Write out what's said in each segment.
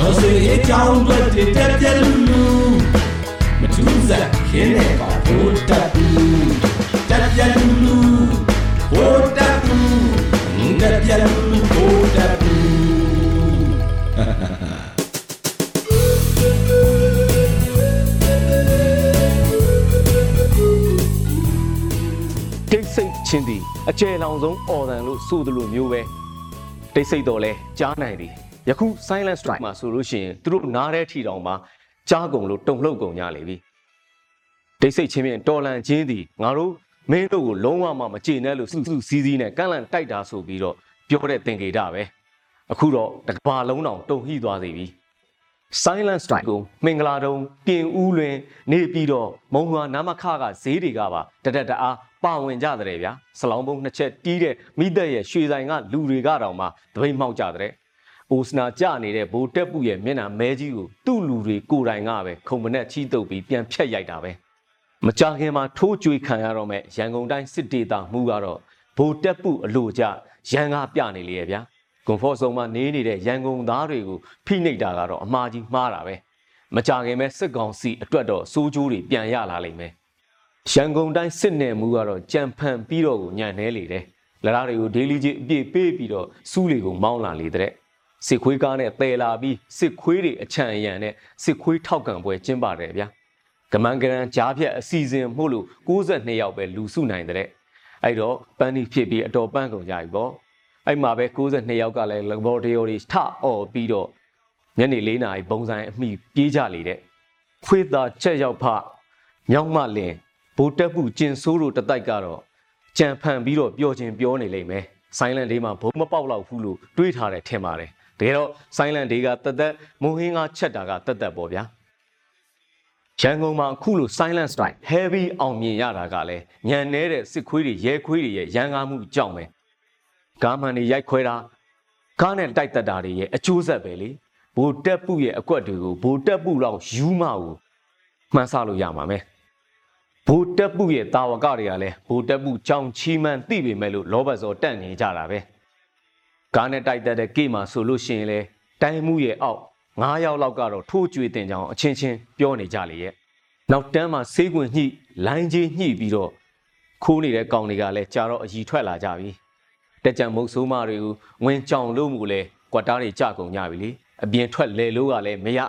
တော်စေအကြောင်းတွေတက်ပြက်လူလူမထူးစားခင်းနေပါဘိုးတက်ဘူးတက်ပြက်လူလူဘိုးတက်ဘူးတက်ပြက်လူလူဘိုးတက်ဘူးတိတ်ဆိတ်ချင်းသည်အကျယ်လောင်ဆုံးအော်တန်လို့ဆိုသလိုမျိုးပဲတိတ်ဆိတ်တော့လဲကြားနိုင်သည် ယခု silent strike မှာဆိုလို့ရှိရင်သူတို့နားတဲ့ထီတောင်မှာကြားကုန်လို့တုံ့လှုပ်ကုန်ကြလေပြီတိတ်ဆိတ်ချင်းဖြင့်တော်လန်ချင်းသည်ငါတို့မင်းတို့ကိုလုံးဝမှမကြေနဲ့လို့စုစုစည်းစည်းနဲ့ကန့်လန့်တိုက်တာဆိုပြီးတော့ပြောတဲ့သင်္ကေတပဲအခုတော့တစ်ကဘာလုံးတောင်တုံ့ဟိသွားစေပြီ silent strike ကိုမင်္ဂလာတုံးပြင်ဦးလွင် နေပြီးတော့မုံရွာနာမခကဈေးတွေကပါတတက်တအားပါဝင်ကြတဲ့ဗျာစလောင်းပုံးနှစ်ချက်တီးတဲ့မိသက်ရဲ့ရွှေဆိုင်ကလူတွေကတောင်မှတပိတ်မှောက်ကြတဲ့ အိုစနာကြနေတဲ့ဘိုးတက်ပူရဲ့မျက်နှာမဲကြီးကိုသူ့လူတွေကိုယ်တိုင်ကပဲခုံမနဲ့ချီးတုပ်ပြီးပြန်ဖြတ်ရိုက်တာပဲမကြခင်မှာထိုးကြွေခံရတော့မဲ့ရန်ကုန်တိုင်းစစ်ဒေသမှုကတော့ဘိုးတက်ပူအလို့ကြရန်ကားပြနေလေရဲ့ဗျာကွန်ဖော့ဇုံမှာနေနေတဲ့ရန်ကုန်သားတွေကိုဖိနှိပ်တာကတော့အမှားကြီးမှားတာပဲမကြခင်ပဲစစ်ကောင်စီအတွက်တော့စိုးကျိုးတွေပြန်ရလာလိမ့်မယ်ရန်ကုန်တိုင်းစစ်နယ်မှုကတော့ကြံဖန်ပြီးတော့ကိုညံနေလေတယ်လရတွေကိုဒေးလီကြီးအပြည့်ပေးပြီးတော့စူးတွေကိုမောင်းလာလေတဲ့ စစ်ခွေးကားနဲ့တဲလာပြီးစစ်ခွေးတွေအချံအယံနဲ့စစ်ခွေးထောက်ခံပွဲကျင်းပါတယ်ဗျာကမန်ကရန်ကြားဖြတ်အစီအစဉ်မှုလို့62ယောက်ပဲလူစုနိုင်တဲ့အဲ့တော့ပန်းဒီဖြစ်ပြီးအတော်ပန်းကုန်ကြပြီပေါ့အဲ့မှာပဲ62ယောက်ကလည်း laboratory တွေထအော်ပြီးတော့ညနေ4နာရီဘုံဆိုင်အမိပြေးကြလေတဲ့ခွေးသားချက်ရောက်ဖမြောက်မလင်ဘိုးတက်မှုကျင်ဆိုးတို့တတိုက်ကတော့ကြံဖန်ပြီးတော့ပျော်ခြင်းပြောနေလိမ့်မယ် silent day မှာဘုံမပေါက်တော့ဘူးလို့တွေးထားတယ်ထင်ပါတယ် တကယ်တော့ silent day ကတသက်မုံဟင်းကချက်တာကတသက်ပေါ့ဗျာရန်ကုန်မှာအခုလို silent strike heavy အောင်မြင်ရတာကလည်းညံနေတဲ့စစ်ခွေးတွေရဲခွေးတွေရဲ့ရန်ကားမှုကြောင့်ပဲကားမှန်တွေရိုက်ခွဲတာကားနဲ့တိုက်တက်တာတွေရဲ့အကျိုးဆက်ပဲလေဘိုတက်ပုရဲ့အကွက်တွေကိုဘိုတက်ပုလောက်ယူမကိုမှန်းဆလို့ရမှာမယ်ဘိုတက်ပုရဲ့တာဝကတွေကလည်းဘိုတက်ပုကြောင်ချီမှန်သိပေမဲ့လို့လောဘစောတန့်နေကြတာပဲ ကားနဲ့တိုက်တက်တဲ့ကိမှာဆိုလို့ရှိရင်လေတိုင်းမှုရဲ့အောက်9ယောက်လောက်ကတော့ထိုးကြွေတင်ကြအောင်အချင်းချင်းပြောနေကြလေရဲ့နောက်တန်းမှာဆေးကွင်ညှိလိုင်းကြီးညှိပြီးတော့ခိုးနေတဲ့ကောင်တွေကလည်းကြာတော့အကြီးထွက်လာကြပြီတက်ကြံမုတ်ဆိုးမတွေကိုဝင်ကြောင်လို့မူလဲကွက်တားတွေကြကုန်ကြပြီလေအပြင်ထွက်လေလို့ကလည်းမရ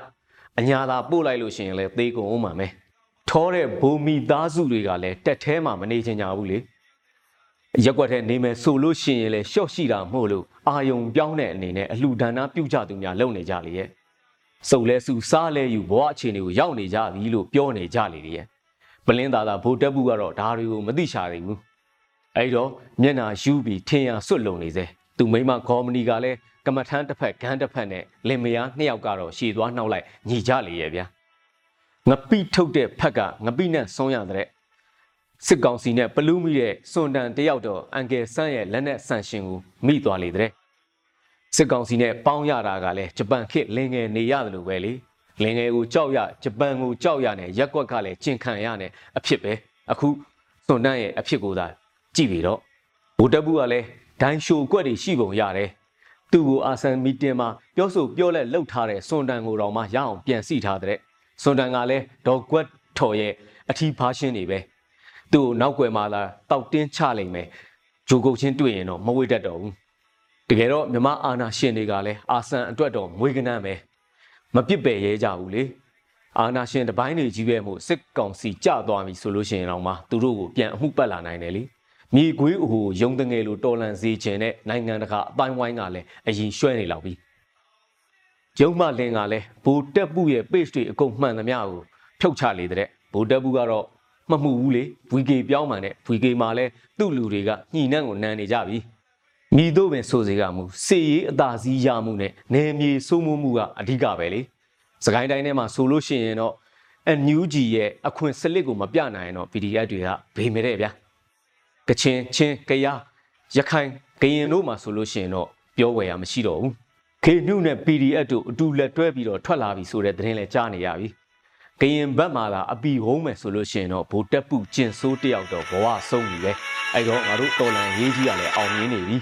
အညာသာပို့လိုက်လို့ရှိရင်လည်းသေကုန်အောင်မှာမယ်ထောတဲ့ဘုံမီသားစုတွေကလည်းတက်แท้မှာမနေချင်ကြဘူးလေ ရက်ွက်တဲ့နေမယ်ဆိုလို့ရှိရင်လည်းရှော့ရှိတာမဟုတ်လို့အာယုံပြောင်းတဲ့အနေနဲ့အလှူဒါနပြုကြသူများလုပ်နေကြလေရဲ့စုပ်လဲစုစားလဲယူဘဝအခြေအနေကိုရောက်နေကြပြီလို့ပြောနေကြလေရဲ့ပလင်းသားသားဗိုလ်တက်ဘူးကတော့ဒါတွေကိုမသိချသေးဘူးအဲ့တော့မျက်နာယူပြီးထင်ရဆွတ်လုံနေစေသူမိမကော်မနီကလည်းကမ္မထမ်းတစ်ဖက်ဂန်းတစ်ဖက်နဲ့လင်မယားနှစ်ယောက်ကတော့ရှည်သွားနှောက်လိုက်ညီကြလေရဲ့ဗျာငပိထုတ်တဲ့ဖက်ကငပိနဲ့ဆုံးရတဲ့ စစ်ကောင်စီနဲ့ပလူးမိတဲ့စွန်တန်တယောက်တော့အန်ကယ်ဆန်းရဲ့လက်နဲ့ဆန်ရှင်ကိုမိသွားလေတဲ့စစ်ကောင်စီနဲ့ပေါင်းရတာကလည်းဂျပန်ခေတ်လင်ငယ်နေရတယ်လို့ပဲလေလင်ငယ်ကိုကြောက်ရဂျပန်ကိုကြောက်ရနဲ့ရက်ကွက်ကလည်းကျင်ခံရနဲ့အဖြစ်ပဲအခုစွန်တန်ရဲ့အဖြစ်ကိုသာကြည့်ပြီးတော့ဗိုလ်တပ်ဘူးကလည်းဒိုင်းရှိုကွက်တွေရှိပုံရတယ်သူ့ကိုအာဆန်မီတင်မှာပြောဆိုပြောလက်လှုပ်ထားတဲ့စွန်တန်ကိုတော့မှရအောင်ပြန်စီထားတဲ့စွန်တန်ကလည်းဒေါ်ကွက်ထော်ရဲ့အထီးဖားရှင်းနေပဲ သူ့ကိုနောက်ွယ်မှာလာတောက်တင်းချလိုက်မယ်ဂျိုကုတ်ချင်းတွေ့ရင်တော့မဝေ့တတ်တော့ဘူးတကယ်တော့မြမအာနာရှင်တွေကလည်းအာဆန်အတွက်တော့မွေးကနန်းပဲမပစ်ပယ်ရဲကြဘူးလေအာနာရှင်တပိုင်းတွေကြီးပဲမို့စစ်ကောင်စီကြသွားပြီဆိုလို့ရှိရင်တော့မှသူတို့ကိုပြန်အမှုပတ်လာနိုင်တယ်လေမြေခွေးအဟိုယုံတငယ်လိုတော်လန်စေခြင်းနဲ့နိုင်ငံတကာအပိုင်းဝိုင်းကလည်းအရင်ရွှဲနေလောက်ပြီကျုံမလင်းကလည်းဘူတက်ပုရဲ့ page တွေအကုန်မှန်သမျှကိုဖြုတ်ချလေတဲ့ဘူတက်ပုကတော့ မမှုဘူးလေ VK ပြောင်းမှန်တဲ့ VK မှာလဲသူ့လူတွေကညှိနှံ့ကိုနန်းနေကြပြီမိတို့ပင်ဆိုစေကမူစေရေးအသာစီးရမှုနဲ့နေမြေစိုးမိုးမှုကအဓိကပဲလေစကိုင်းတိုင်းထဲမှာဆိုလို့ရှိရင်တော့ NUG ရဲ့အခွင့်စလစ်ကိုမပြနိုင်ရင်တော့ PDF တွေကဘေးမဲတဲ့ဗျာကချင်ချင်းကယားရခိုင်ကရင်တို့မှာဆိုလို့ရှိရင်တော့ပြောဝယ်ရမရှိတော့ဘူးခေနုနဲ့ PDF တို့အတူလက်တွဲပြီးတော့ထွက်လာပြီဆိုတဲ့သတင်းလည်းကြားနေရပြီ ကရင်ဘက်မှာလာအပီဟုံးမယ်ဆိုလို့ရှိရင်တော့ဗိုလ်တက်ပုကျင်ဆိုးတယောက်တော့ဘဝဆုံးပြီပဲအဲ့တော့ငါတို့တော်လန်ရေးကြီးကလည်းအောင်မြင်နေပြီ